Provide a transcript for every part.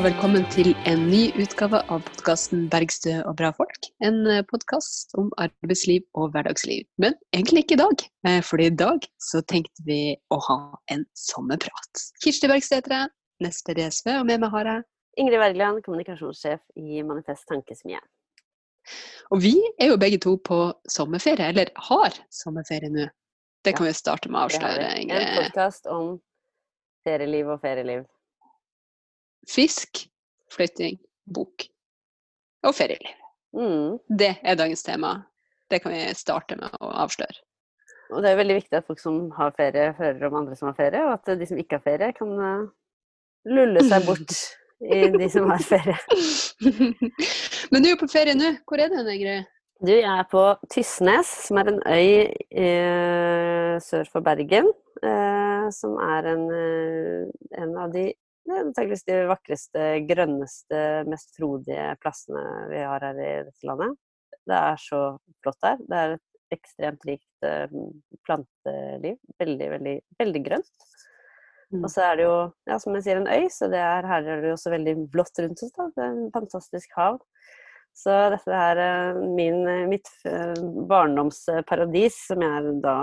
Og velkommen til en ny utgave av podkasten 'Bergstø og bra folk'. En podkast om arbeidsliv og hverdagsliv. Men egentlig ikke i dag, eh, for i dag så tenkte vi å ha en sommerprat. Kirsti Bergstø heter jeg, nestleder i SV, og med meg har jeg Ingrid Wergeland, kommunikasjonssjef i Manifest Tankesmie. Og vi er jo begge to på sommerferie, eller har sommerferie nå. Det kan vi starte med å avsløre. Ingrid. En podkast om ferieliv og ferieliv. Fisk, flytting, bok og ferieliv. Mm. Det er dagens tema. Det kan vi starte med å avsløre. Og det er veldig viktig at folk som har ferie, hører om andre som har ferie, og at de som ikke har ferie, kan eh, lulle seg bort i de som har ferie. Men du er på ferie nå. Hvor er det, Ingrid? Du, jeg er på Tysnes, som er en øy eh, sør for Bergen. Eh, som er en, eh, en av de antakeligvis de vakreste, grønneste, mest frodige plassene vi har her i dette landet. Det er så flott her. Det er et ekstremt rikt eh, planteliv. Veldig, veldig, veldig grønt. Mm. Og så er det jo, ja, som jeg sier, en øy, så det er, her er det jo også veldig blått rundt oss. da. Det er en fantastisk hav. Så dette er eh, min, mitt eh, barndomsparadis, som jeg da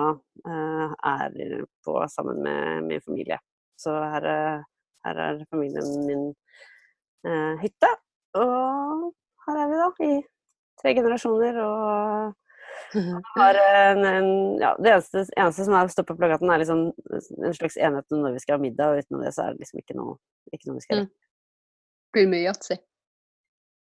er på sammen med min familie. Så her, her er familien min eh, hytte. Og her er vi da, i tre generasjoner. Og har en, en, ja, det eneste, eneste som stått på plakaten, er liksom en slags enhet om når vi skal ha middag, og utenom det så er det liksom ikke noe, ikke noe vi skal Mm. Blir det mye yatzy?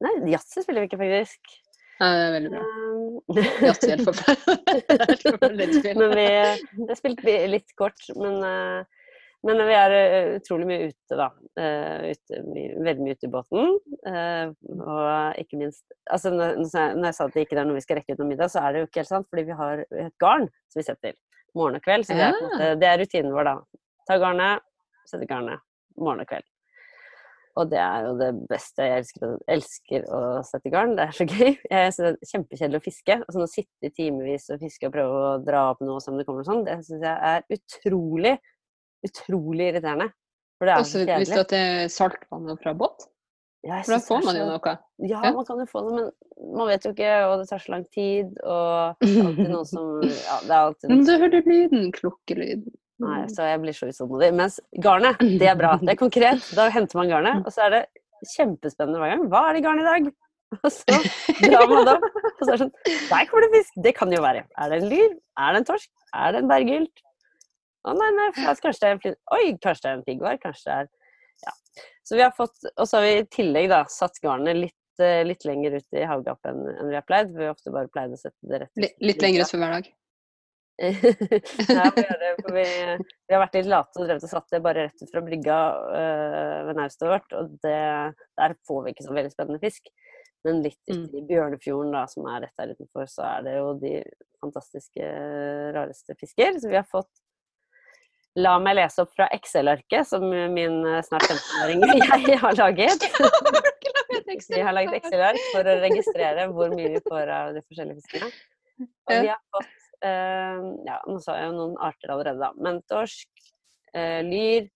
Nei, yatzy spiller vi ikke, faktisk. Ja, det er veldig bra. Um, Yatzy er helt forferdelig. Men vi Det spilte vi litt kort, men, eh, men vi er eh, utrolig mye ute, da. Eh, ute, veldig mye ute i båten. eh, Og ikke minst Altså, når, jeg- sa at det ikke er noe vi skal rekke ut noe middag, så er det jo ikke helt sant, fordi vi har et garn som vi setter morgen og kveld. Så det er, måte, det er rutinen vår, da. Ta garnet, sette garnet morgen og kveld. Og det er jo det beste. Jeg elsker, elsker å sette garn. Det er så gøy. Jeg synes det er kjempekjedelig å fiske. Altså, å sitte i timevis og fiske og prøve å dra opp noe som det kommer og sånn, det syns jeg er utrolig, utrolig irriterende. For det er Også så hvis kjedelig. det er saltvannet fra båt, Ja, for da får man jo noe. Ja, Ja. man kan jo få det, men man vet jo ikke, og det tar så lang tid, og det er alltid noe som Ja, det er alltid Men du hører lyden, klukkelyden. Nei, så jeg blir så utålmodig. Mens garnet, det er bra. Det er konkret. Da henter man garnet, og så er det kjempespennende hver gang. Hva er det i garnet i dag? Og så drar man det opp, og så er det sånn Der kommer det fisk! Det kan jo være. Er det en lyr? Er det en torsk? Er det en bergylt? Å nei, nei, kanskje det er en flint... Oi, kanskje det er en piggvar? Kanskje det er Ja. Så vi har fått Og så har vi i tillegg da satt garnet litt, eh, litt lenger ut i havgapet enn enn vi har pleid. Vi har ofte bare pleid å sette det rett Litt, litt lenger utfor hver dag. Nei, vi, det, for vi, vi har vært litt late og drevet og satt det bare rett ut fra brygga øh, ved naustet vårt, og det, der får vi ikke så veldig spennende fisk. Men litt Mm. ute i Bjørnefjorden, da, som er rett der utenfor, så er det jo de fantastiske, rareste fisker. Så vi har fått La meg lese opp fra Excel-arket som min øh, snart 15-åring jeg har laget. Vi har laget Excel-ark for å registrere hvor mye vi får av de forskjellige fiskene. Og vi har fått eh, Ja, nå sa jeg jo noen arter allerede, da. Men torsk, eh, lyr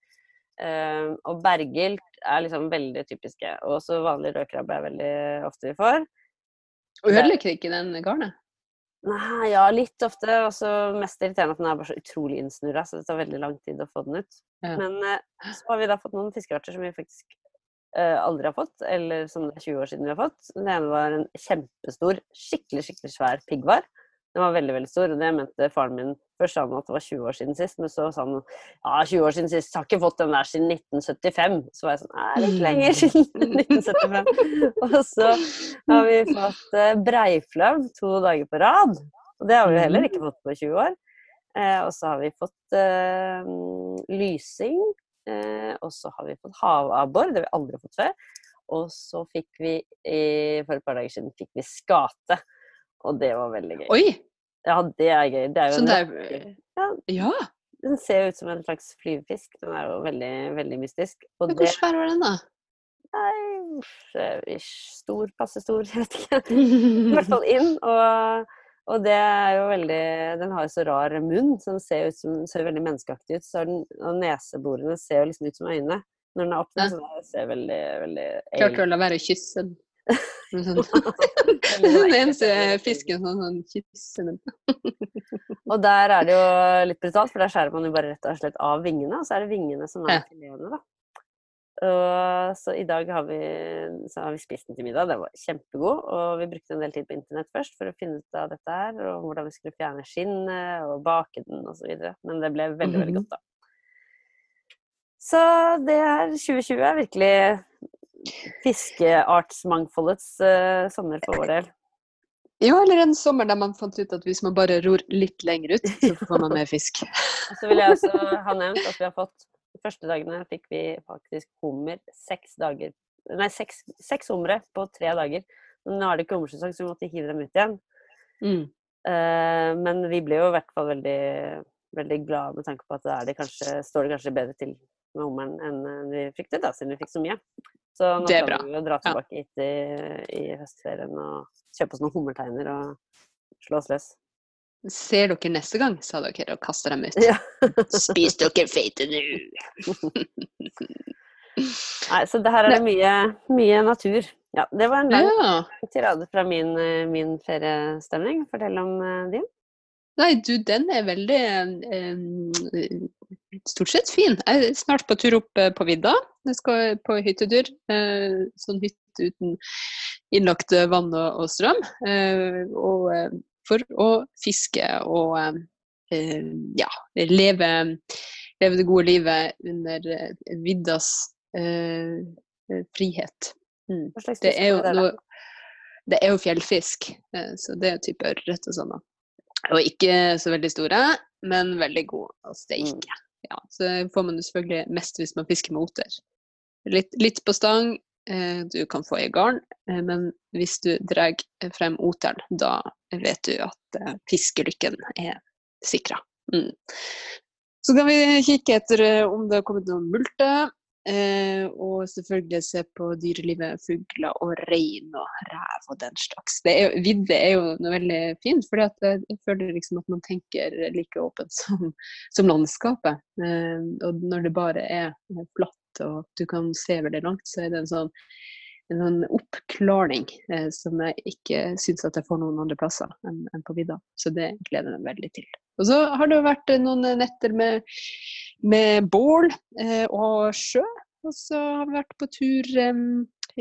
eh, og bergilt er liksom veldig typiske. Og også vanlig rødkrabbe er veldig ofte vi får. Ødelegger ikke den garnet? Nei, ja, litt ofte. Og så mest irriterende at den er bare så utrolig innsnurra, så det tar veldig lang tid å få den ut. Ja. Men eh, så har vi da fått noen fiskearter som vi faktisk uh, aldri har fått, eller som det er 20 år siden vi har fått. Den ene var en kjempestor, skikkelig, skikkelig svær piggvar. Den var veldig, veldig stor, og det mente faren min Først sa han at det var 20 år siden sist, men så sa han ja, 20 år siden sist, har ikke fått den der siden 1975. Så var jeg sånn Nei, litt lenger siden 1975. Og så har vi fått eh, to dager på rad. Og det har vi heller ikke fått på 20 år. Eh, og så har vi fått eh, lysing. Eh, og så har vi fått havabbor, det har vi aldri fått før. Og så fikk vi for et par dager siden fikk vi skate. Og det var veldig gøy. Oi! Ja, det er gøy. Det er jo Så en det er Ja, Ja! den ser ut som en slags flyvefisk. Den er jo veldig, veldig mystisk. Og Men det hvor svær var den, da? Nei, eh, stor, passe stor, jeg vet ikke. I hvert fall inn. Og, og det er jo veldig Den har jo så rar munn, så den ser, ut som, ser veldig menneskeaktig ut. Så den, og neseborene ser jo liksom ut som øyne. når den er åpnet. Ja. Så det ser veldig, veldig Klarte å la være å kysse den. Sånn. Eneste fisken som sånn kysser. Og der er det jo litt brutalt, for der skjærer man jo bare rett og slett av vingene, og så er det vingene som er Ja. filetene, da. Og, så i dag har vi, så har vi spist den til middag, den var kjempegod. Og vi brukte en del tid på internett først for å finne ut av dette her, og hvordan vi skulle fjerne skinnet og bake den osv. Men det ble veldig, veldig Mhm. godt, da. Så det er 2020 er virkelig fiskeartsmangfoldets uh, sommer for vår del. Jo, eller en sommer der man fant ut at hvis man bare ror litt lenger ut, så får man mer fisk. Så vil jeg også ha nevnt at vi har fått De første dagene fikk vi faktisk hummer seks dager Nei, seks, seks humre på tre dager. Men nå er det ikke hummersesong, så vi måtte hive dem ut igjen. Mm. Uh, men vi ble jo i hvert fall veldig, veldig glade med tanke på at det det kanskje, står det kanskje bedre til med hummeren enn vi fryktet, da, siden vi fikk så mye. Så nå Det er bra. vi jo dra tilbake hit i, i høstferien og kjøpe oss noen hummerteiner og slå oss løs. Ser dere neste gang, sa dere og kasta dem ut. Ja. Spis dere feite nå! Nei, så det her er det mye, mye natur. Ja, det var en lang Ja. tirade fra min, eh, min feriestemning. Fortell om eh, din. Nei, du, den er veldig eh, Stort sett fin. Jeg er snart på tur opp eh, på vidda. Jeg skal på hyttetur. Eh, sånn hytte uten innlagt eh, vann og, og strøm. Eh, og eh, for å fiske og ja, leve, leve det gode livet under viddas frihet. Mm. Det fisk er jo det da? Er jo fjellfisk, så det er type ørret og sånn. Og ikke så veldig store, men veldig gode å steke. Ja, så får man det selvfølgelig mest hvis man fisker med oter. Litt, litt på stang, eh, du kan få i garn, eh, men hvis du drar frem oteren, da vet du at eh, fiskelykken er sikra. Mm. Så kan vi kikke etter om det har kommet noen multer. Eh, og selvfølgelig se på dyrelivet, fugler og rein og rev og den slags. Det er, vidde er jo noe veldig fint, for jeg føler liksom at man tenker like åpent som, som landskapet. Eh, og når det bare er flatt og du kan se veldig langt, så er det en sånn, en sånn oppklaring eh, som jeg ikke syns at jeg får noen andre plasser enn enn på vidda. Så det gleder jeg meg veldig til. Og så har det jo vært eh, noen netter med, med bål eh, og sjø. Og så har vi vært på tur eh,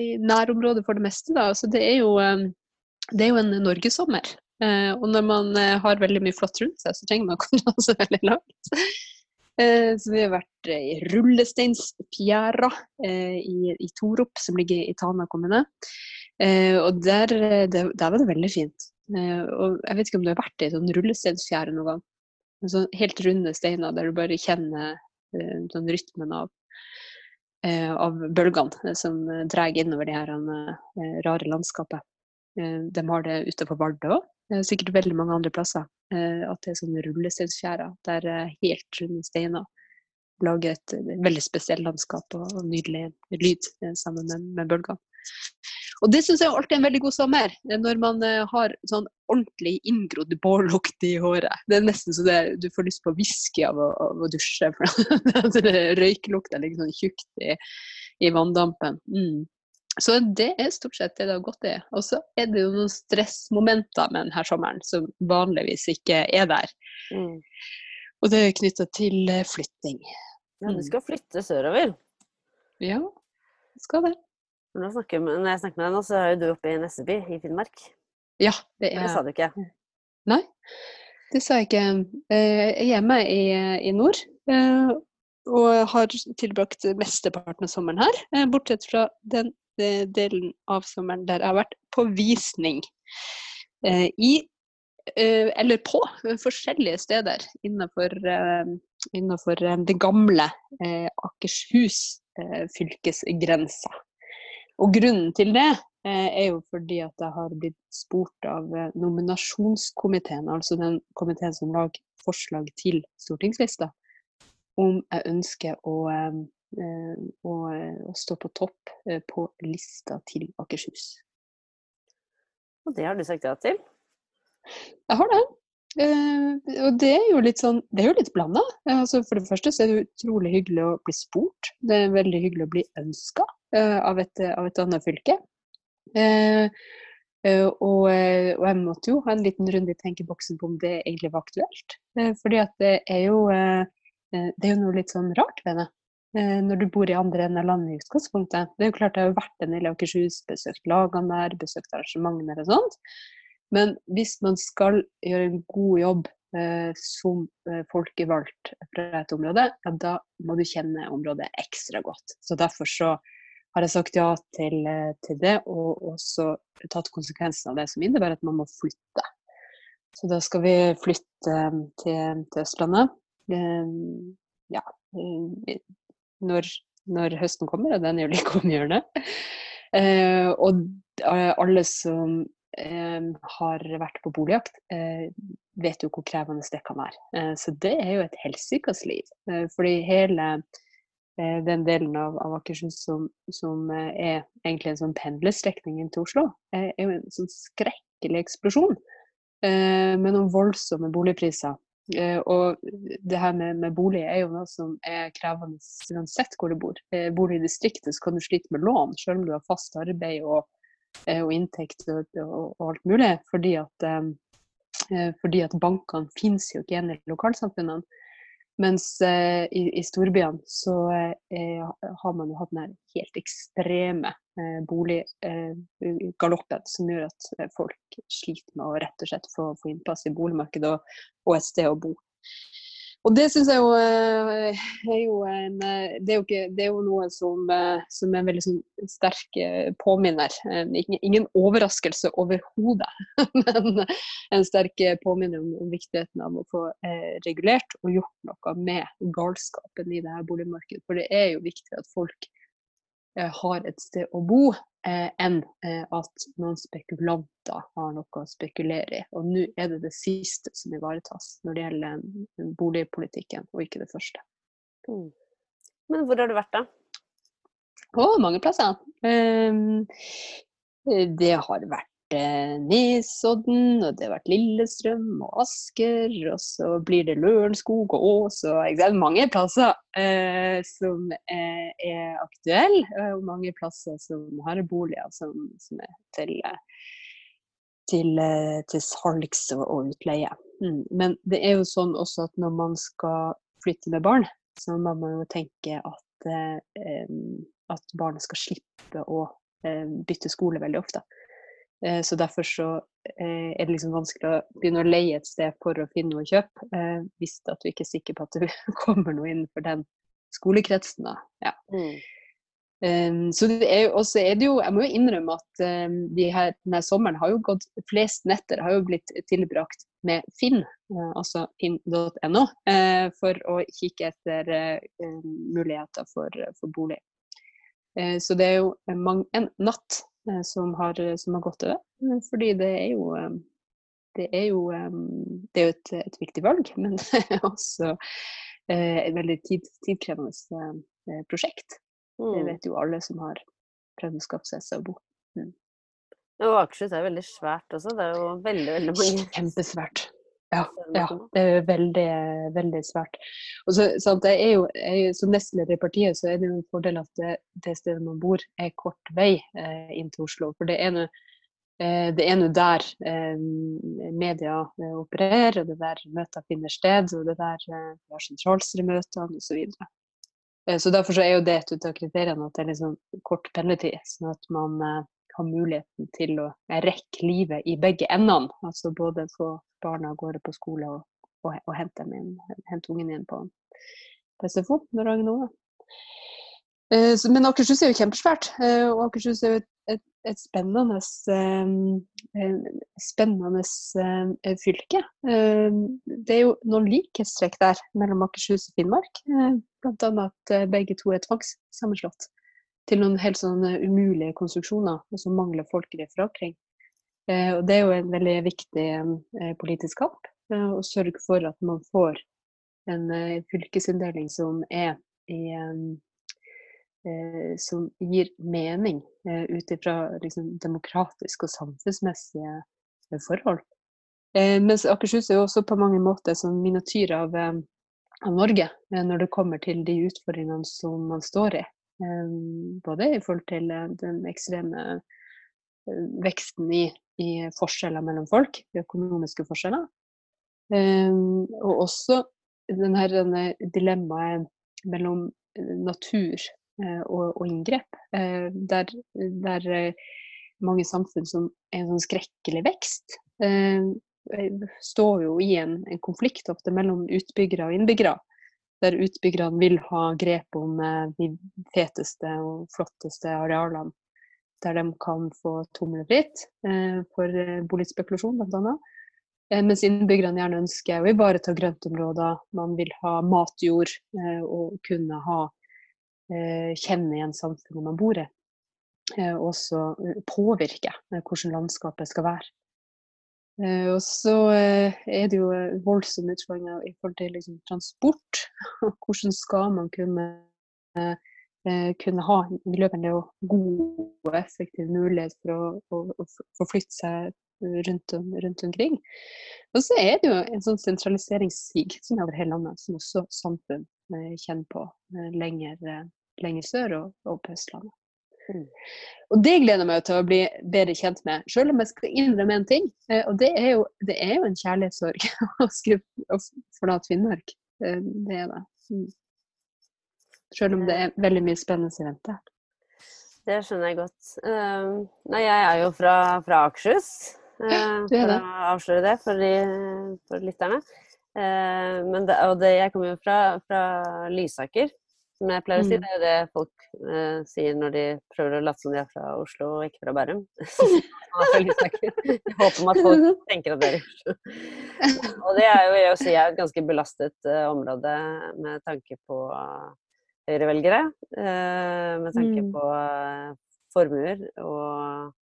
i nærområdet for det meste, da. Så det er jo, em, det er jo en norgessommer. Eh, og når man eh, har veldig mye flott rundt seg, så trenger man å komme seg veldig langt. Eh, så vi har vært eh, i Rullesteinsfjæra eh, i, Torop, som ligger i Tana kommune. Og der, der var det veldig fint. Og jeg vet ikke om du har vært i sånn rullesteinsfjære noen gang? Sånn helt runde steiner der du bare kjenner sånn rytmen av, av bølgene som drar innover det her rare landskapet. De har det utenfor Vardø òg. Sikkert veldig mange andre plasser. Eh, at det er sånne rullesteinsfjæra der eh, helt runde steiner lager et eh, veldig spesielt landskap og, nydelig lyd eh, sammen med, med bølgene. Og det syns jeg alltid er en veldig god sommer, eh, når man eh, har sånn ordentlig inngrodd bårlukt i håret. Det er nesten så det, du får lyst på whisky av å, av å dusje, røyklukta ligger sånn tjukt i, i vanndampen. Mm. Så det er stort sett det det har gått i. Og så er det jo noen stressmomenter med denne sommeren som vanligvis ikke er der. Mm. Og det er knytta til eh, flytting. Ja, du Mm. skal flytte sørover. Ja, skal det. Når snakker med, når jeg snakker med deg nå, så er jo du oppe i Nesseby i Finnmark. Ja, det er... Det sa du ikke. Nei, det sa jeg ikke. Eh, Jeg er hjemme i, i nord. eh, Og har tilbrakt mesteparten av sommeren her. Bortsett fra den delen av sommeren der jeg har vært på visning. eh, I eh, eller på eh, forskjellige steder innenfor, eh, innenfor eh, det gamle eh, Akershus eh, fylkesgrensa. Og grunnen til det eh, er jo fordi at jeg har blitt spurt av eh, nominasjonskomiteen, altså den komiteen som lager forslag til stortingslista, om jeg ønsker å, eh, og eh, stå på topp eh, på lista til Akershus. Og det har du sagt ja til. Jeg har det. Og det er jo litt sånn Det er jo litt blanda. Altså, for det første så er det utrolig hyggelig å bli spurt. Det er veldig hyggelig å bli ønska av, av, et annet fylke. Og, og, jeg måtte jo ha en liten runde i tenkeboksen på om det egentlig var aktuelt. fordi at det er jo det er jo noe litt sånn rart ved det. Når du bor i andre enden av landet i utgangspunktet. Det er jo klart jeg har vært en del i Akershus, besøkt lagene der, besøkt arrangementer og sånt. Men hvis man skal gjøre en god jobb eh, som eh, folkevalgt fra et område, ja, da må du kjenne området ekstra godt. Så derfor så har jeg sagt ja til, eh, til det, og også tatt konsekvensen av det, som innebærer at man må flytte. Så da skal vi flytte eh, til, til Østlandet. Eh, ja, når, når, høsten kommer, og den er jo like om hjørnet. Eh, og alle som eh, har vært på boligjakt, eh, vet jo hvor krevende det kan være. Eh, så det er jo et helsikas liv. Eh, fordi hele den delen av, av Akershus som, som, er egentlig en sånn pendlerstrekning inn til Oslo, er jo en sånn skrekkelig eksplosjon med noen voldsomme boligpriser. Og det her med, med, bolig er jo noe som er krevende uansett hvor du bor. Bor du i distriktet, så kan du slite med lån, selv om du har fast arbeid og Eh, og inntekt og, og, og, alt mulig. Fordi at, eh, fordi at bankene finnes jo ikke igjen i lokalsamfunnene. Mens eh, i, i, storbyene så eh, har man jo hatt den helt ekstreme eh, boliggaloppen eh, som gjør at folk sliter med å rett og slett få, få innpass i boligmarkedet og, og et sted å bo. Og det syns jeg jo eh, er jo en eh, Det er jo, ikke, det er jo noe som, eh, som er en veldig sånn sterk påminner. Ingen overraskelse overhodet, men en sterk påminner om viktigheten av å få regulert og gjort noe med galskapen i det her boligmarkedet. For det er jo viktig at folk har et sted å bo, eh, enn eh, at noen spekulanter har noe å spekulere i. Og nå er det det siste som ivaretas når det gjelder boligpolitikken, og ikke det første. Mm. Men hvor har du vært, da? Å, mange plasser. Um, det har vært Eh, Nesodden, og det har vært Lillestrøm og Asker, og så blir det Lørenskog og Ås og mange plasser eh, som er, er aktuelle, og mange plasser som har boliger som, som er til, til, til salgs og, og utleie. Mm. Men det er jo sånn også at når man skal flytte med barn, så må man jo tenke at, eh, at barnet skal slippe å eh, bytte skole veldig ofte. Eh, så derfor så eh, er det liksom vanskelig å begynne å leie et sted for å finne noe å kjøpe, eh, hvis at du ikke er sikker på at du kommer noe innenfor den skolekretsen. da. Ja. Mm. Um, så det er også er det jo, Jeg må jo innrømme at um, de her, denne sommeren har jo gått Flest netter har jo blitt tilbrakt med Finn, uh, altså finn.no, uh, for å kikke etter uh, muligheter for, for bolig. så det er jo en natt som har, som har gått. Eh, fordi det er jo eh, det er jo, det er jo et, et, viktig valg, men det er også et veldig tid, tidkrevende prosjekt. Det mm. vet jo alle som har prøvd å skaffe seg sted å bo. Mm. Og Akershus er veldig svært også. Det er jo veldig, veldig mange Kjempesvært. Ja, ja, det er veldig, veldig svært. Og så, sant, det er jo, jeg, Som nestleder i partiet så er det jo en fordel at det, det stedet man bor er kort vei eh, inn til Oslo. For det er nå eh, der eh, media eh, opererer, og det er der møter finner sted, og det er der eh, vi har sentralstyremøtene osv. Så, videre. eh, så derfor så er jo det et av kriteriene at det er liksom kort pendletid, sånn at man har muligheten til å rekke livet i begge endene. Altså både få barna av gårde på skole og, og, og hente, min, hente, ungen igjen på, på SFO når dagen er. Eh, men Akershus er jo kjempesvært, eh, og Akershus er jo et, et, et spennende, eh, spennende eh, fylke. Eh, det er jo noen likhetstrekk der mellom Akershus og Finnmark. Bl.a. at begge to er tvangssammenslått til noen helt sånne umulige konstruksjoner og som mangler folkelig forankring. Eh, og det er jo en veldig viktig eh, politisk kamp eh, å sørge for at man får en fylkesinndeling som er i som gir mening ut ifra liksom, demokratiske og samfunnsmessige forhold. Eh, mens Akershus er jo også på mange måter som miniatyr av, eh, av Norge eh, når det kommer til de utfordringene som man står i. Eh, både i forhold til eh, den ekstreme eh, veksten i, i forskjeller mellom folk, økonomiske forskjeller. og også denne, denne dilemmaet mellom natur og, og inngrep. der, der mange samfunn som er en sånn skrekkelig vekst, står jo i en, en, konflikt ofte mellom utbyggere og innbyggere. Der utbyggerne vil ha grep om eh, de feteste og flotteste arealene. Der de kan få tomlefritt eh, for eh, boligspekulasjon, bl.a. Mens innbyggerne gjerne ønsker å ivareta grøntområder. Man vil ha matjord og kunne ha kjenne igjen samfunnet man bor i. Og også påvirke hvordan landskapet skal være. Eh, og så eh, er det jo eh, voldsomme utfordringer i forhold til liksom, transport. Hvordan skal man kunne, kunne ha en miljøvennlig og god og effektiv mulighet for å, å, å forflytte seg rundt, rundt, omkring. Og så er det jo en sånn sentraliseringssig som er over hele landet, som også samfunn kjenner på lenger, lenger sør og, og på Østlandet. Mm. Og det gleder jeg meg til å bli bedre kjent med, selv om jeg skal innrømme en ting. Eh, og det er jo, det er jo en kjærlighetssorg å forlate Finnmark. Eh, det er det. Mm. Selv om det er veldig mye spennende i vente. Det skjønner jeg godt. Uh, nei, jeg er jo fra, fra Akershus. For å avsløre det for, de, for lytterne. Men det, og det, jeg kommer jo fra, fra Lysaker, som jeg pleier å si, mm. det er jo det folk uh, sier når de prøver å late som de er fra Oslo og ikke fra Bærum. Jeg håper at folk tenker at det er Oslo. Og det er jo jeg sier, si er et ganske belastet uh, område med tanke på uh, høyrevelgere. med tanke mm. på formuer og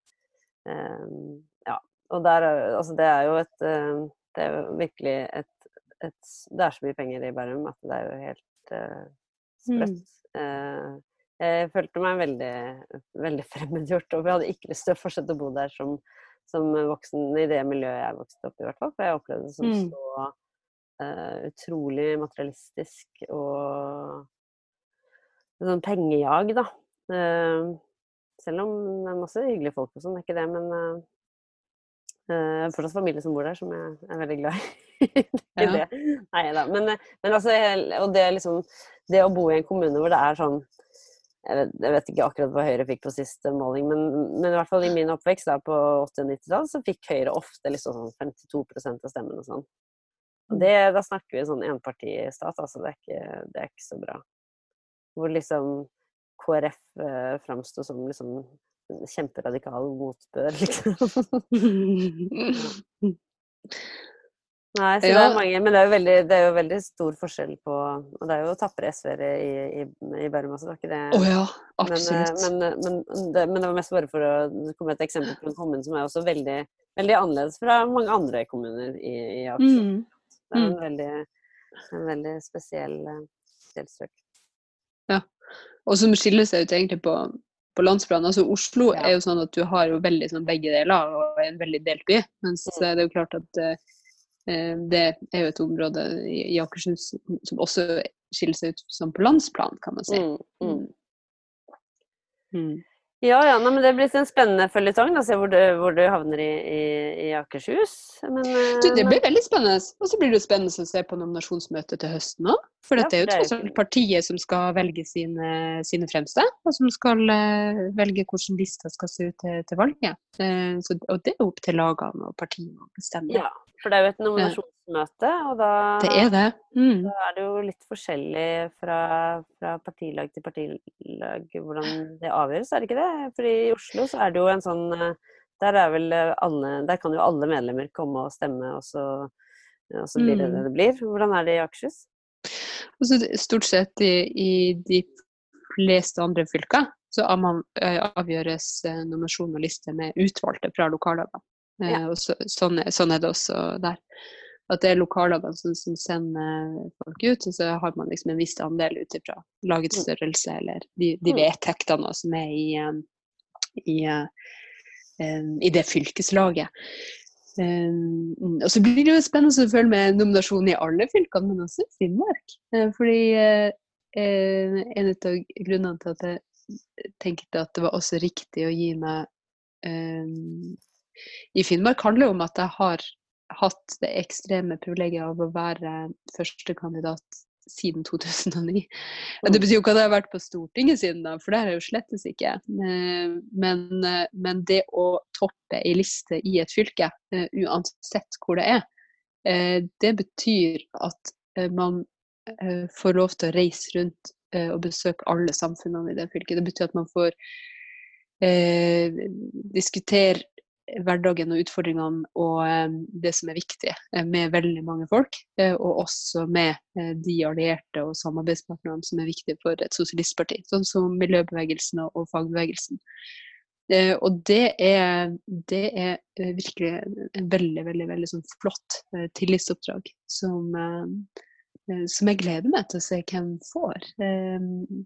ja. Og der, altså det er jo et Det er jo virkelig et, et, Det er så mye penger i Bærum at det er jo helt sprøtt. Mm. Jeg følte meg veldig, veldig fremmedgjort, og vi hadde ikke lyst til å fortsette å bo der som, som voksen i det miljøet jeg vokste opp i, hvert fall. For jeg opplevde det som mm. så uh, utrolig materialistisk og sånn pengejag, da. Uh, selv om det er masse hyggelige folk og sånn, det er ikke det, men uh, Uh, fortsatt familie som bor der, som jeg er veldig glad i. det ja. det. Nei da. Men, men, altså, og det, liksom, det å bo i en kommune hvor det er sånn jeg vet, jeg vet ikke akkurat hva Høyre fikk på siste måling, men, men, i hvert fall i min oppvekst da, på 80- og 90-tall, så fikk Høyre ofte liksom sånn 52% av stemmene og sånn. Og det, da snakker vi sånn enpartistat, altså. Det er, ikke, det er ikke så bra. Hvor liksom KrF eh, framsto som liksom kjemperadikal motbør, liksom. Nei, så ja. det er mange, men det er, jo veldig, det er jo veldig stor forskjell på Og det er jo tapre SV-ere i, i, i Bærum også, det var ikke det? Oh, ja, absolutt. Men, men, men, det, men, det, var mest bare for å komme et eksempel på en kommune som er også veldig, veldig annerledes fra mange andre kommuner i, i Akershus. Mm. Det er en mm. veldig, en veldig spesiell delstrøk. Ja, og som skiller seg ut egentlig på på landsplan. Altså Oslo ja. er jo sånn at du har jo veldig sånn begge deler og er en veldig delt by. Mens mm. det er jo klart at uh, det er jo et område i, Akershus som også skiller seg ut som på landsplan, kan man si. Mm. Mm. Ja, ja, nei, men Det blir en spennende føljetong. Se hvor du, hvor du havner i, i, i Akershus. Men, du, det blir veldig spennende. Og så blir det spennende å se på nominasjonsmøtet til høsten òg. For ja, dette er jo tross alt partiet som skal velge sine, sine, fremste, og som skal uh, velge hvordan lista skal se ut til, til valget. Uh, så, og det er opp til lagene og partiene å bestemme. Ja, for det er jo et nominasjonsmøte, og da, det er, det. Mm. da er det jo litt forskjellig fra, fra, partilag til partilag hvordan det avgjøres, er det ikke det? For i Oslo så er det jo en sånn Der er vel alle Der kan jo alle medlemmer komme og stemme, og så, og så blir det det mm. det blir. Hvordan er det i Akershus? Altså, stort sett i, i de fleste andre fylker så avgjøres nominasjon og liste med utvalgte fra lokallagene. Ja. Eh, så, sånn, sånn, er det også der. At det er lokallagene som, som, sender folk ut, og så har man liksom en viss andel ut ifra lagets mm. størrelse eller de, de mm. vedtektene som er i, um, i, uh, um, i det fylkeslaget. Um, og så blir det jo spennende å følge med nominasjonen i alle fylkene, men også i Finnmark. Uh, fordi uh, en av grunnene til at jeg tenkte at det var også riktig å gi meg um, i Finnmark, handler jo om at jeg har hatt det ekstreme privilegiet av å være førstekandidat siden 2009. Det betyr jo ikke at jeg har vært på Stortinget siden da, for det har jeg jo slettes ikke. Eh, men, eh, men, det å toppe ei liste i et fylke, eh, uansett hvor det er, det betyr at man får lov til å reise rundt og besøke alle samfunnene i det fylket. Det betyr at man får eh, diskutere hverdagen og utfordringene og eh, det som er viktig eh, med veldig mange folk. Eh, og også med de allierte og samarbeidspartnerne som er viktige for et sosialistparti, sånn som miljøbevegelsen og fagbevegelsen. Og det er, det er virkelig en veldig, veldig, veldig sånn flott tillitsoppdrag som, som jeg gleder meg til å se hvem får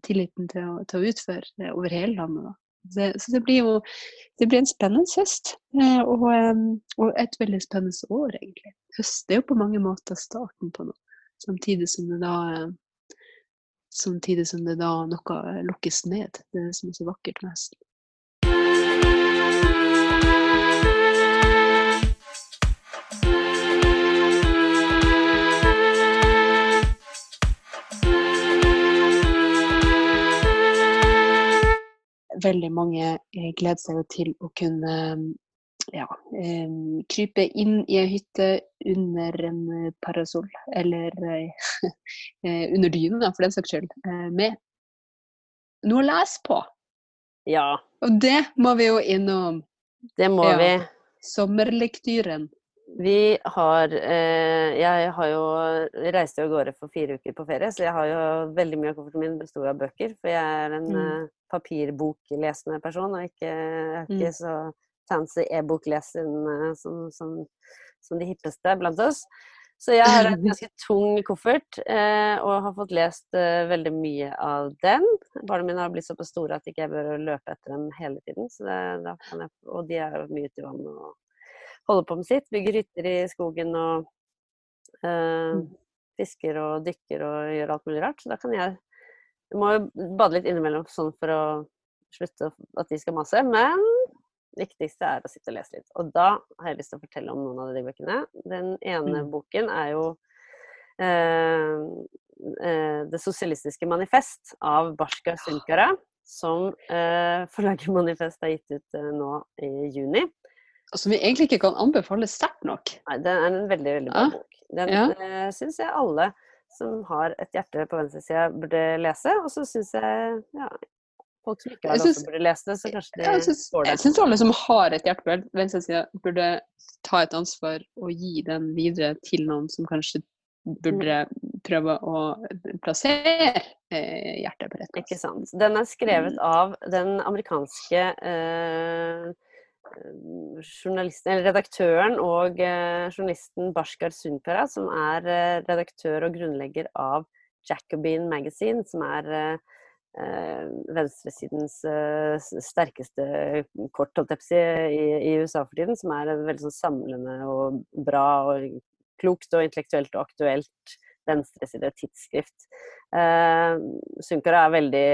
tilliten til å, til å utføre over hele landet. Da. Det, så det blir jo det blir en spennende høst. Eh, og, og, et veldig spennende år, egentlig. Høst er jo på mange måter starten på noe. Samtidig som det da Samtidig som det da noe lukkes ned. Det er det som er så vakkert med høsten. Veldig mange eh, gleder seg jo til å kunne ja, eh, krype inn i ei hytte under en parasoll, eller eh, under dynen, for den saks skyld, med noe å lese på. Ja. Og det må vi jo innom. Det må ja. vi. Sommerlektyren. Vi har eh, Jeg har jo reiste av gårde for fire uker på ferie, så jeg har jo veldig mye av kofferten min består av bøker. For jeg er en mm. eh, papirboklesende person, og ikke, er ikke mm. så fancy e-bokleser eh, som, som, som, de hippeste blant oss. Så jeg har en ganske tung koffert, eh, og har fått lest veldig mye av den. Barna mine har blitt såpass store at jeg ikke bør løpe etter dem hele tiden. Det, og de er jo mye ute i vannet og holder på med sitt. Bygger hytter i skogen og øh, fisker og dykker og gjør alt mulig rart. Så da kan jeg Jeg må jo bade litt innimellom sånn for å slutte at de skal mase. Men det viktigste er å sitte og lese litt. Og da har jeg lyst til å fortelle om noen av de bøkene. Den ene mm. boken er jo øh, Det sosialistiske manifest av Barska Sunkara, som øh, forlaget Manifest har gitt ut nå i juni som vi egentlig ikke kan anbefale sterkt nok. Nei, det er en veldig, veldig bra ja. bok. Den ja. uh, syns jeg alle som har et hjerte på venstresida, burde lese. Og så syns jeg ja, folk som ikke har det, også burde lese det, så kanskje de synes, får det. Jeg syns alle som har et hjerte på venstresida, burde ta et ansvar og gi den videre til noen som kanskje burde prøve å plassere eh, hjertet på rett plass. Ikke sant. Den er skrevet mm. av den amerikanske eh, redaktøren og eh, journalisten Bashkar Sundpera, som er eh, redaktør og grunnlegger av Jacobin Magazine, som er eh, venstresidens sterkeste kort i, i, USA for tiden, som er veldig sånn samlende og bra og klokt og intellektuelt og aktuelt venstreside tidsskrift. Sunkara er veldig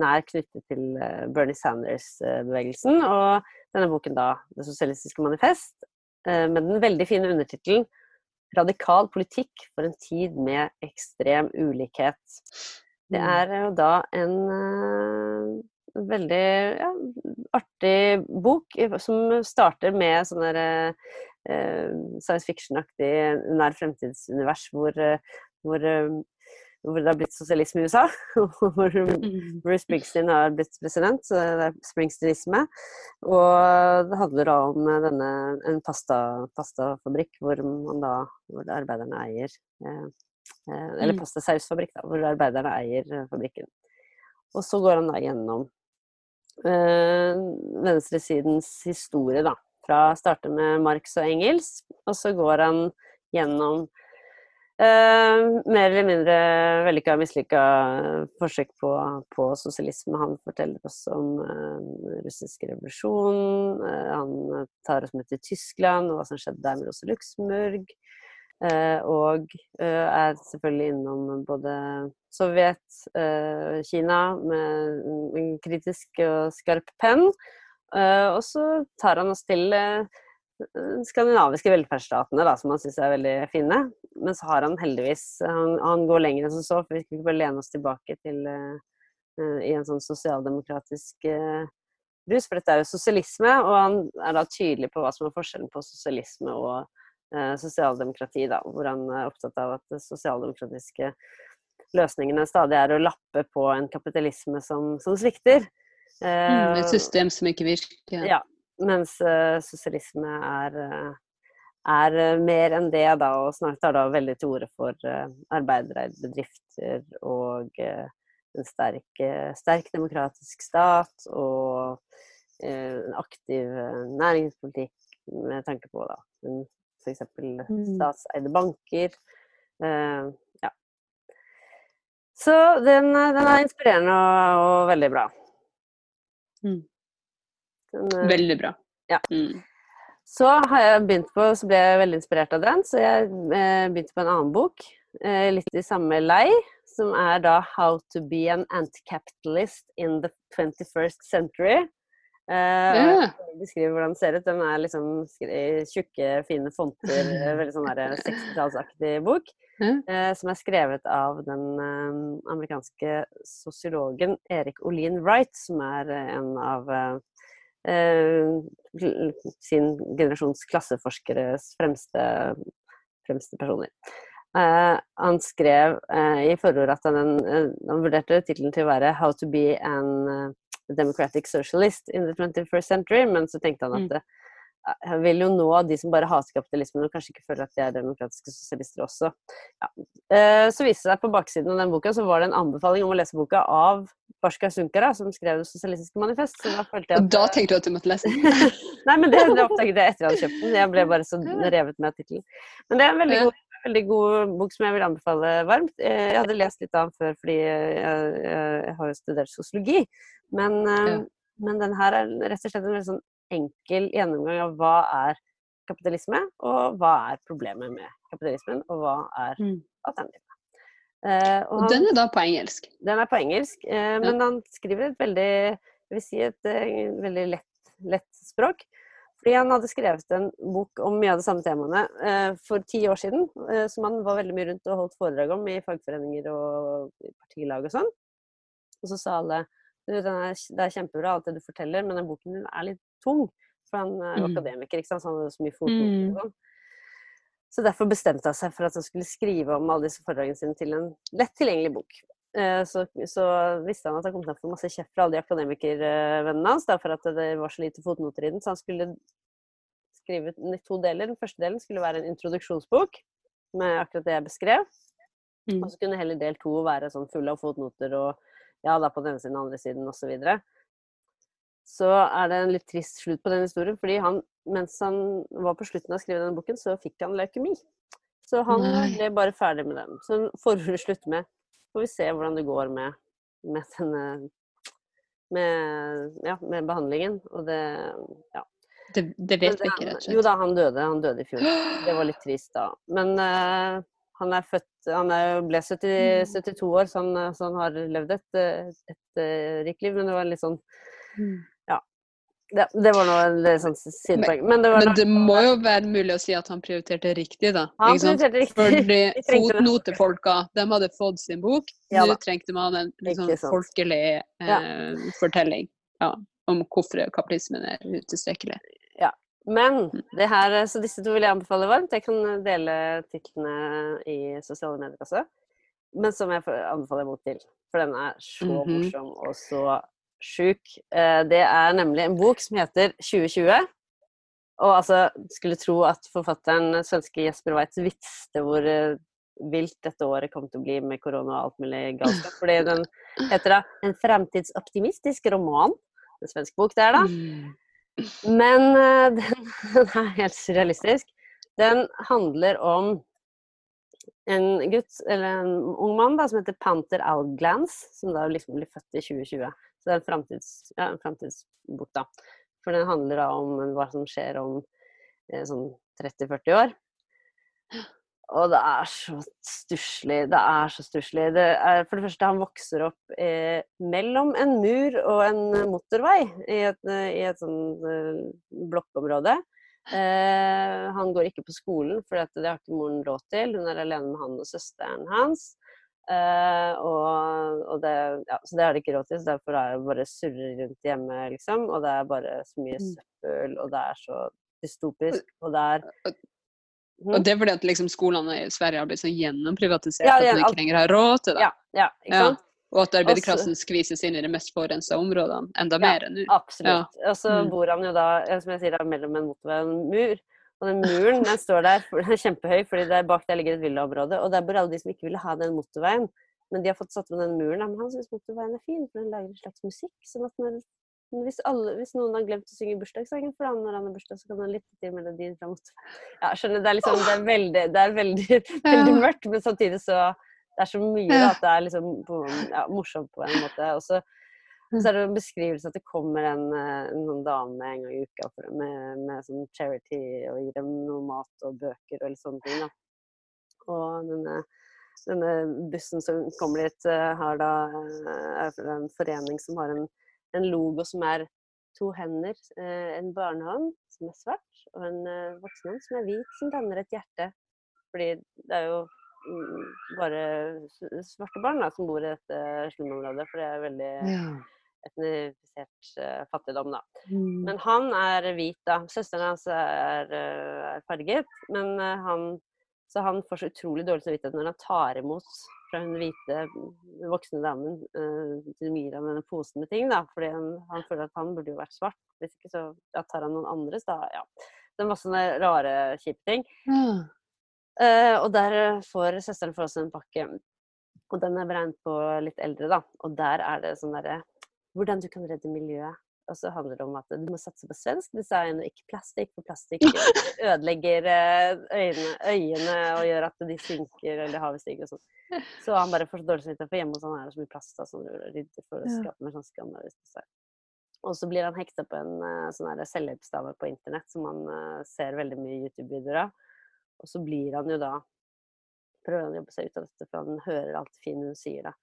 nær knyttet til Bernie Sanders-bevegelsen. og denne boken da, 'Det sosialistiske manifest', eh, med den veldig fine undertittelen 'Radikal politikk for en tid med ekstrem ulikhet'. Det mm. er jo da en veldig ja, artig bok som starter med sånn derre uh, science fiction-aktig nær fremtidsunivers hvor, hvor hvor det har blitt sosialisme i USA. Hvor mm. Bruce Springsteen har blitt president, så det er springsteenisme. Og det handler da om denne, en pasta, pastafabrikk hvor, man da, hvor arbeiderne eier eh, eh Eller mm. pastasausfabrikk, da, hvor arbeiderne eier eh, fabrikken. Og så går han da gjennom eh, venstresidens historie, da. Fra å starte med Marx og Engels, og så går han gjennom Uh, mer eller mindre vellykka og mislykka forsøk på, på, sosialisme. Han forteller oss om uh, russisk revolusjon. Uh, han tar oss med til Tyskland og hva som skjedde der med Rosa Luxemburg. og er selvfølgelig innom både Sovjet, Kina med en kritisk og skarp penn. og så tar han oss til skandinaviske velferdsstatene, da, som han syns er veldig fine. Men så har han heldigvis Han, han går lenger enn som så, for vi skal ikke bare lene oss tilbake til uh, i en sånn sosialdemokratisk uh, rus. For dette er jo sosialisme, og han er da tydelig på hva som er forskjellen på sosialisme og uh, sosialdemokrati, da. Hvor han er opptatt av at sosialdemokratiske løsningene stadig er å lappe på en kapitalisme som, som svikter. Mm, et system som ikke virker. Ja, mens uh, sosialisme er, uh, er uh, mer enn det, da, og snart tar da veldig til orde for arbeidereide bedrifter og en sterk, sterk, demokratisk stat og en aktiv næringspolitikk med tanke på da, f.eks. Mm. statseide banker. ja. Så den, den, er inspirerende og, og veldig bra. Mm. Den, eh, Veldig bra. Ja. Mm. Så på, så ble jeg veldig inspirert av den, så jeg eh, begynte på en annen bok. Eh, litt i samme lei, som er da 'How to be an anti-capitalist in the 21st century'. Eh, ja. Beskriver hvordan den ser ut. Den er liksom i tjukke, fine fonter. Veldig sånn 60-tallsaktig bok. Eh, som er skrevet av den amerikanske sosiologen Erik Olin Wright, som er en av sin generasjons klasseforskeres fremste, fremste personer. Uh, han skrev uh, i forordet at han, uh, han vurderte tittelen til å være 'How to be an democratic socialist in the 21st century', men så tenkte han at han Jeg vil jo nå de som bare hater kapitalismen og kanskje ikke føler at de er demokratiske sosialister også. Ja. Eh, så viste det seg på baksiden av den boka så var det en anbefaling om å lese boka av Barska Sunkara, som skrev Det sosialistiske manifest. Da at, og da tenkte du at du måtte lese den? Nei, men det, det oppdaget jeg etter jeg hadde kjøpt den. Jeg ble bare så revet med av tittelen. Men det er en veldig god, veldig god bok som jeg vil anbefale varmt. Eh, jeg hadde lest litt av den før fordi jeg, jeg, jeg har jo studert sosiologi. Men, ja. men den her er rett og slett en veldig sånn enkel gjennomgang av hva er kapitalisme, og hva er problemet med kapitalismen, og hva er mm. alternativet. Eh, og, han, den er da på engelsk? Den er på engelsk, eh, men han skriver et veldig jeg vil si et uh, veldig lett, lett, språk. Fordi han hadde skrevet en bok om mye av de samme temaene eh, for ti år siden, eh, som han var veldig mye rundt og holdt foredrag om i fagforeninger og partilag og sånn. Og så sa alle det er kjempebra alt det du forteller, men den boken din er litt tung. For han er mm. akademiker, ikke sant? så han hadde så mye fotnoter og mm. sånn. Så derfor bestemte han seg for at han skulle skrive om alle disse foredragene sine til en lett tilgjengelig bok. Eh, så, så, visste han at han kom til å få masse kjeft fra alle de akademikervennene hans for at det var så lite fotnoter i den, så han skulle skrive to deler. Den første delen skulle være en introduksjonsbok med akkurat det jeg beskrev. Mm. Og så kunne heller del to være sånn full av fotnoter og ja, da på den ene siden, den andre siden osv. Så, videre så er det en litt trist slutt på den historien. fordi han, mens han var på slutten av å skrive denne boken, så fikk han leukemi. Så han Nei. ble bare ferdig med den. Så forordet slutter med Får vi se hvordan det går med, med denne med, ja, med behandlingen. Og det Ja. Det, det vet vi ikke, rett og slett. Jo da, han døde. Han døde i fjor. Det var litt trist da. Men uh, han er født Han er, ble 70, 72 mm. år, så han, så han har levd et, et, et, et rikt liv. Men det var litt sånn mm. Ja, det var noe en sånn sidepoeng. Men, det, men det må jo være mulig å si at han prioriterte riktig, da. Han prioriterte riktig. Fordi fotnotefolka, de hadde fått sin bok. Ja, Nå trengte man en liksom, folkelig eh, ja. fortelling ja, om hvorfor kapitalismen er utilstrekkelig. Ja. Men mm. det her, så disse to vil jeg anbefale varmt. Jeg kan dele titlene i sosiale medier også. Men som jeg anbefaler bok til. For den er så mm -hmm. morsom og så sjuk. Eh, det er nemlig en bok som heter 2020. Og altså, skulle tro at forfatteren, svenske Jesper Waitz, visste hvor eh, vilt dette året kom til å bli med korona og alt mulig galskap. Fordi den heter da 'En fremtidsoptimistisk roman'. En svensk bok, det er da. Mm. Men den, den, er helt surrealistisk. Den handler om en gutt, eller en ung mann, da, som heter Panther Alglans, som da liksom blir født i 2020. Så det er en framtids, ja, da. For den handler da om hva som skjer om eh, sånn 30-40 år. Og det er så stusslig. Det er så stusslig. For det første, han vokser opp eh, mellom en mur og en motorvei i et, i et sånn eh, blokkområde. Eh, han går ikke på skolen, for det har ikke moren råd til. Hun er alene med han og søsteren hans. Eh, og, og det, ja, så det har det ikke råd til, så derfor er det bare surrer rundt hjemme, liksom. Og det er bare så mye mm. søppel, og det er så dystopisk, og det er og det er fordi at liksom, skolene i Sverige har blitt så gjennomprivatisert ja, ja, at man ikke lenger har råd til det. Ja, ja, ikke sant? Og at arbeiderklassen skvises inn i de mest forurensa områdene enda mer enn nå. Absolutt. Og så mm. bor han jo da, som jeg sier, mellom en motorvei og en mur. Og den muren den står der, den er kjempehøy, fordi der bak der ligger et villaområde. Og der bor alle de som ikke ville ha den motorveien. Men de har fått satt med den muren. Men han syns motorveien er fin, for den lager en slags musikk. sånn at når hvis, alle, hvis, noen har glemt å synge bursdagssangen for han når han har bursdag, så kan han lytte til melodien fra motorveien. Ja, skjønner, det er, liksom, det er veldig, det er veldig, veldig mørkt, men samtidig så Det er så mye da, at det er liksom ja, morsomt på en måte. Og så, så er det en beskrivelse at det kommer en, en, en dame en gang i uka med, med sånn charity og gir dem noe mat og bøker og litt sånne ting. da. Og denne, denne bussen som kommer dit, eh, har da, er fra en forening som har en en logo som er to hender. Eh, en barnehånd som er svart, og en eh, voksenhånd som er hvit, som danner et hjerte. Fordi det er jo mm, bare svarte barn da, som bor i dette slumområdet, for det er veldig ja. Etnifisert uh, fattigdom, da. Mm. Men han er hvit, da. Søsteren hans er, er farget, men uh, han så han får så utrolig dårlig samvittighet når han tar imot fra hun hvite voksne damen til gir ham denne posen med ting, da. Fordi han, han, føler at han burde jo vært svart. Hvis ikke så ja, tar han noen andres, da. Ja. Det er masse rare, kjipe ting. Mm. Uh, og der får søsteren for oss en pakke. Og den er beregnet på litt eldre, da. Og der er det sånn derre Hvordan du kan redde miljøet og så handler det om at du må satse på svensk design og ikke plastikk, for plastikk ødelegger eh, øynene, øyene og gjør at de synker eller havet stiger og sånn. Så han bare får så dårlig samvittighet, for hjemme hos han er det så mye plast og sånn, rydder for å skape mer sånn skam. Og så blir han hekta på en uh, sånn selvhjelpsdame på internett som han uh, ser veldig mye YouTube-videoer av. Og så blir han jo da Prøver han å jobbe seg ut av dette, for han hører alt fint hun sier, da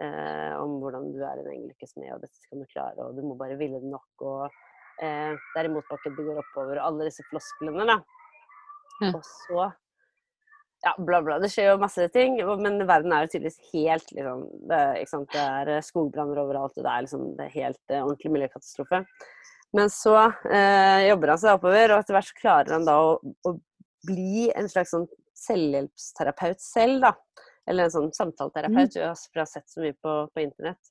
eh, om hvordan du er en engel ikke smed, og dette skal du klare, og du må bare ville det nok, og eh, det er i du går oppover, og alle disse flosklene, da. Ja. Og så ja, bla, bla. Det skjer jo masse ting, men verden er jo tydeligvis helt liksom Det, det er eh, skogbranner overalt, og det er liksom det er helt eh, ordentlig miljøkatastrofe. Men så eh, jobber han seg oppover, og etter hvert så klarer han da å, å bli en slags sånn selvhjelpsterapeut selv, da. Eller en sånn samtaleterapeut. Mm. Jeg har sett så mye på, på internett.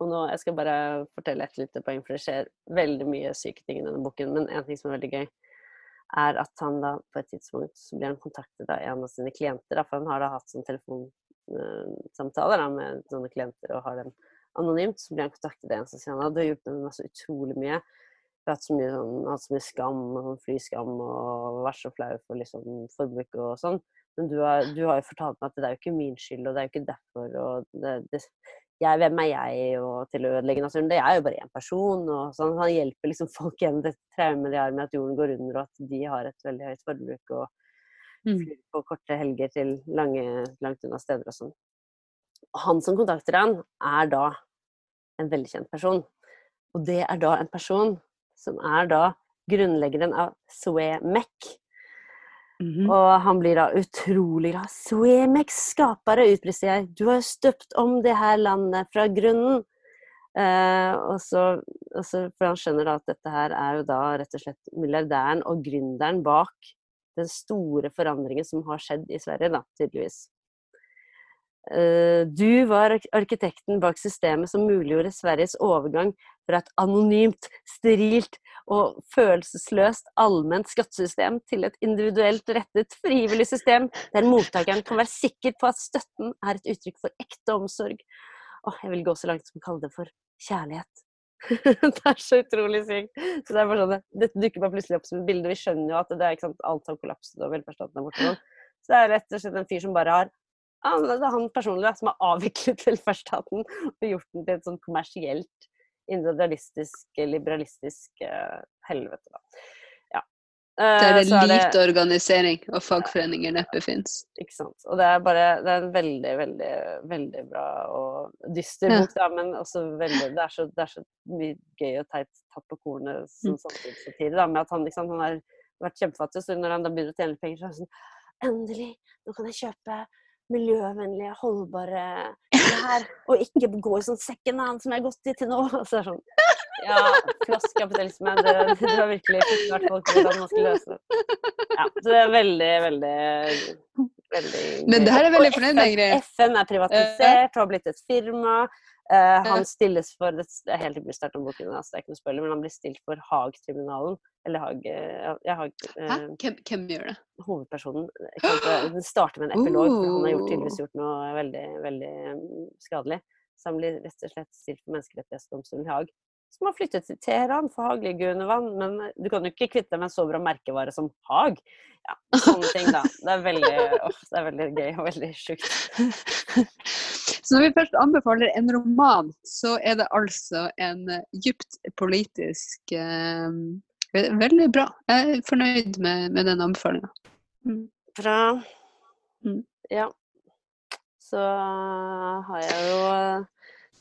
Og nå, Jeg skal bare fortelle et lite poeng, for det skjer veldig mye syke ting i denne boken. Men en ting som er veldig gøy, er at han da på et tidspunkt så blir han kontaktet av en av sine klienter. Da, for han har da hatt sånn telefonsamtaler da, med sånne klienter og har dem anonymt. Så blir han kontaktet av en som sier han du har hjulpet meg så utrolig mye. Jeg har hatt så mye, sånn, hatt så mye skam sånn flyskam og vært så flau for liksom, forbruk og sånn. Men du har, du har, jo fortalt meg at det er jo ikke min skyld, og det er jo ikke derfor. og det, det, jeg, Hvem er jeg og til å ødelegge naturen? Det er jo bare én person. og sånn. Han hjelper liksom folk gjennom det traumet de har med at jorden går under, og at de har et veldig høyt forbruk og mm. flyr på korte helger til lange, langt unna steder og sånn. Han som kontakter han, er da en veldig kjent person. Og det er da en person som er da grunnleggeren av Swemec, Mm -hmm. Og han blir da utrolig glad. Swemex skapere, utbrister jeg. Du har støpt om det her landet fra grunnen. Eh, og, så, og så, For han skjønner da at dette her er jo da rett og slett milliardæren og gründeren bak den store forandringen som har skjedd i Sverige, da, tydeligvis. Uh, du var arkitekten bak systemet som muliggjorde Sveriges overgang fra et anonymt, sterilt og følelsesløst allment skattesystem til et individuelt rettet, frivillig system der mottakeren kan være sikker på at støtten er et uttrykk for ekte omsorg. Åh, jeg vil gå så langt som å kalle det for kjærlighet. det er så utrolig sykt. Så det sånn, Dette dukker bare plutselig opp som et bilde. Vi skjønner jo at det er ikke sant, alt har kollapset og velferdsstaten er borte. Det er rett og slett en fyr som bare har han, er han personlig da, som har avviklet velferdsstaten og gjort den til et sånn kommersielt, individualistisk, liberalistisk uh, helvete. da. Ja. Der det er lite det- lite organisering og fagforeninger neppe fins. ikke sant. Og det er bare Det er en veldig, veldig, veldig bra og dyster Ja. bok, da, men også veldig Det er så, det er så mye gøy og teit tatt på kornet som samtidig, da, med at han, liksom han har vært kjempefattig, så når han da begynner å tjene penger, så er han sånn Endelig! Nå kan jeg kjøpe miljøvennlige, holdbare her, og ikke gå i sånn second hand som jeg har gått i til nå. Så er sånn Ja, floss kapitalisme. Det, det har virkelig forklart folk hvordan man skal løse det. Ja, så det er veldig, veldig veldig Men det her er veldig fornøyd med, Ingrid. FN er privatisert, har blitt et firma. Eh, han stilles for Det er helt til start om boken, altså det er ikke noe spørsmål, men han blir stilt for Haag-tribunalen. Eller Haag, eh, ja, Haag eh, Hvem, hvem gjør det? hovedpersonen. ikke Den starter med en epilog, for han har gjort, tydeligvis gjort noe veldig, veldig mm, skadelig. Så han blir rett og slett stilt for Menneskerettighetsdomstolen i Haag. Som har flyttet til Teheran for hagliggrunne vann, men du kan jo ikke kvitte deg med en så bra merkevare som Haag. Ja, sånne ting, da. Det er veldig, oh, det er veldig gøy og veldig sjukt. Så når vi først anbefaler en roman, så er det altså en dypt djupt politisk eh, Veldig bra. Jeg er fornøyd med, med den anbefalinga. Bra. Mm. Ja. Så har jeg jo eh,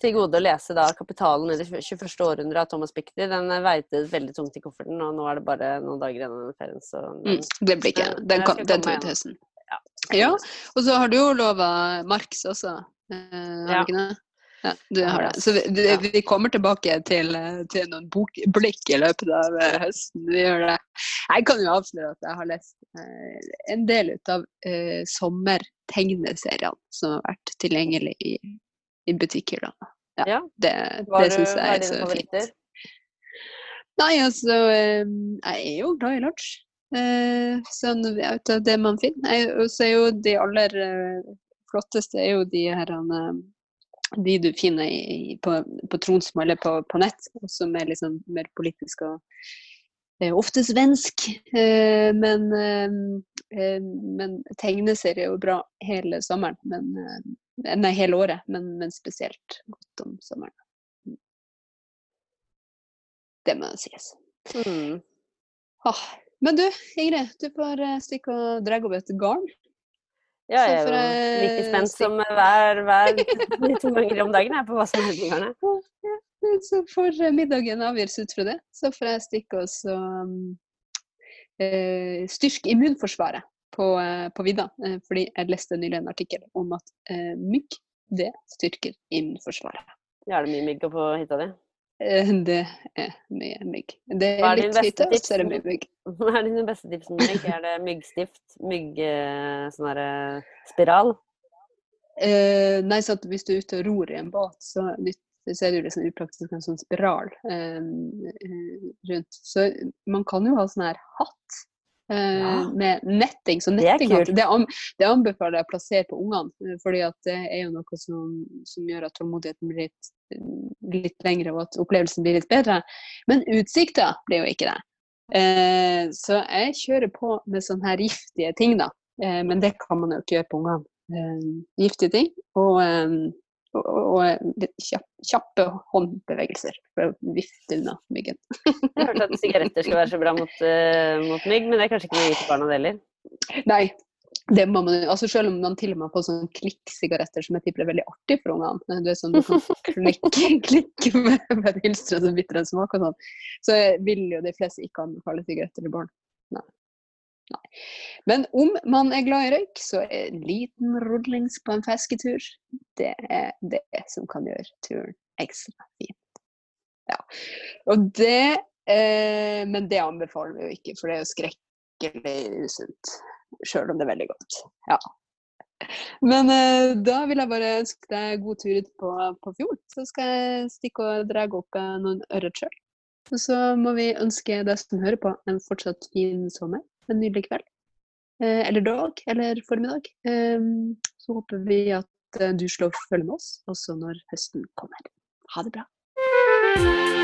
til gode å lese da 'Kapitalen i det 21. århundre' av Thomas Pikty. Den eh, veide veldig tungt i kofferten, og nå er det bare noen dager igjen av ferien, så Mm, det blir ikke Den, kan, den tar vi til høsten. Ja. Ja, og så har du jo lova Marx også. Eh, har Ja. du ikke det? Ja, du har det. Så vi, det, vi kommer tilbake til, til noen bokblikk i løpet av eh, høsten. Vi gjør det. Jeg kan jo avsløre at jeg har lest eh, en del ut av eh, sommertegneseriene som har vært tilgjengelig i, i butikker. Da. Ja, Ja. Det, det syns jeg er så favoritter? fint. Nei, altså eh, Jeg er jo glad i lunsj. Sånn ut av det man finner. Og så er jo de aller eh, flotteste er jo de her eh, de du finner i, på, på Tronsmo eller på, på nett, som er liksom mer politisk og eh, ofte svensk. Men, men tegneserier er jo bra hele sommeren. Men, nei, hele året, men, men spesielt godt om sommeren. Det må sies. Mm. Ah. Men du, Ingrid, du får eh, stikke og dra opp et garn. Ja, jeg er jo eh, like spent som hver, hver to ganger om dagen jeg, på hva som hender med garnet. Så får eh, middagen avgjøres ut fra det. Så får jeg stikke og så eh, styrke immunforsvaret på, på vidda. Fordi jeg leste nylig en artikkel om at uh, mygg, det styrker immunforsvaret. Ja, er det mye mygg på hytta di? Eh, det er mye mygg. Det er er litt hytte, og så er det mye mygg. Hva er dine beste tips mygg? Er det myggstift? Mygg... eh, Sånn? Eh, nei, så hvis du er ute og ror i en båt, så, så er det jo liksom upraktisk en sånn spiral eh, eh, rundt. Så man kan jo ha sånn her hatt eh, Ja. med netting. Så netting det, det anbefaler jeg å plassere på ungene, eh, fordi det er jo noe som, som gjør at tålmodigheten blir litt, litt lengre, og at opplevelsen blir litt bedre. Men utsikta blir jo ikke det. Eh, så jeg kjører på med sånne her giftige ting, da. Eh, men det kan man jo ikke gjøre på ungene. Eh, giftige ting og, eh, og, og kjappe håndbevegelser for å vifte unna myggen. Jeg har hørt at sigaretter skal være så bra mot, eh, mot mygg, men det er kanskje ikke noe til barna det heller. Nei, det må man. Altså selv om man til og med har fått sånne klikksigaretter som jeg tipper er veldig artig for ungene. Du er sånn du kan klikke, klikke med, med et hylstre som bitter en smak og sånn. Så vil jo de fleste ikke anbefale sigaretter til barn. Nei. Nei. Men om man er glad i røyk, så er en liten rodlings på en fesketur det er det som kan gjøre turen ekstra fin. Ja. Og det eh, Men det anbefaler vi jo ikke, for det er jo skrekkelig usunt. Sjøl om det er veldig godt. Ja. Men eh, da vil jeg bare ønske deg god tur ut på, på fjorden. Så skal jeg stikke og dra opp eh, noen ørret sjøl. Og så må vi ønske deg som hører på, en fortsatt fin sommer. En nydelig kveld. Eh, eller dag, eller formiddag. Eh, så håper vi at eh, du slår følge med oss også når høsten kommer. Ha det bra.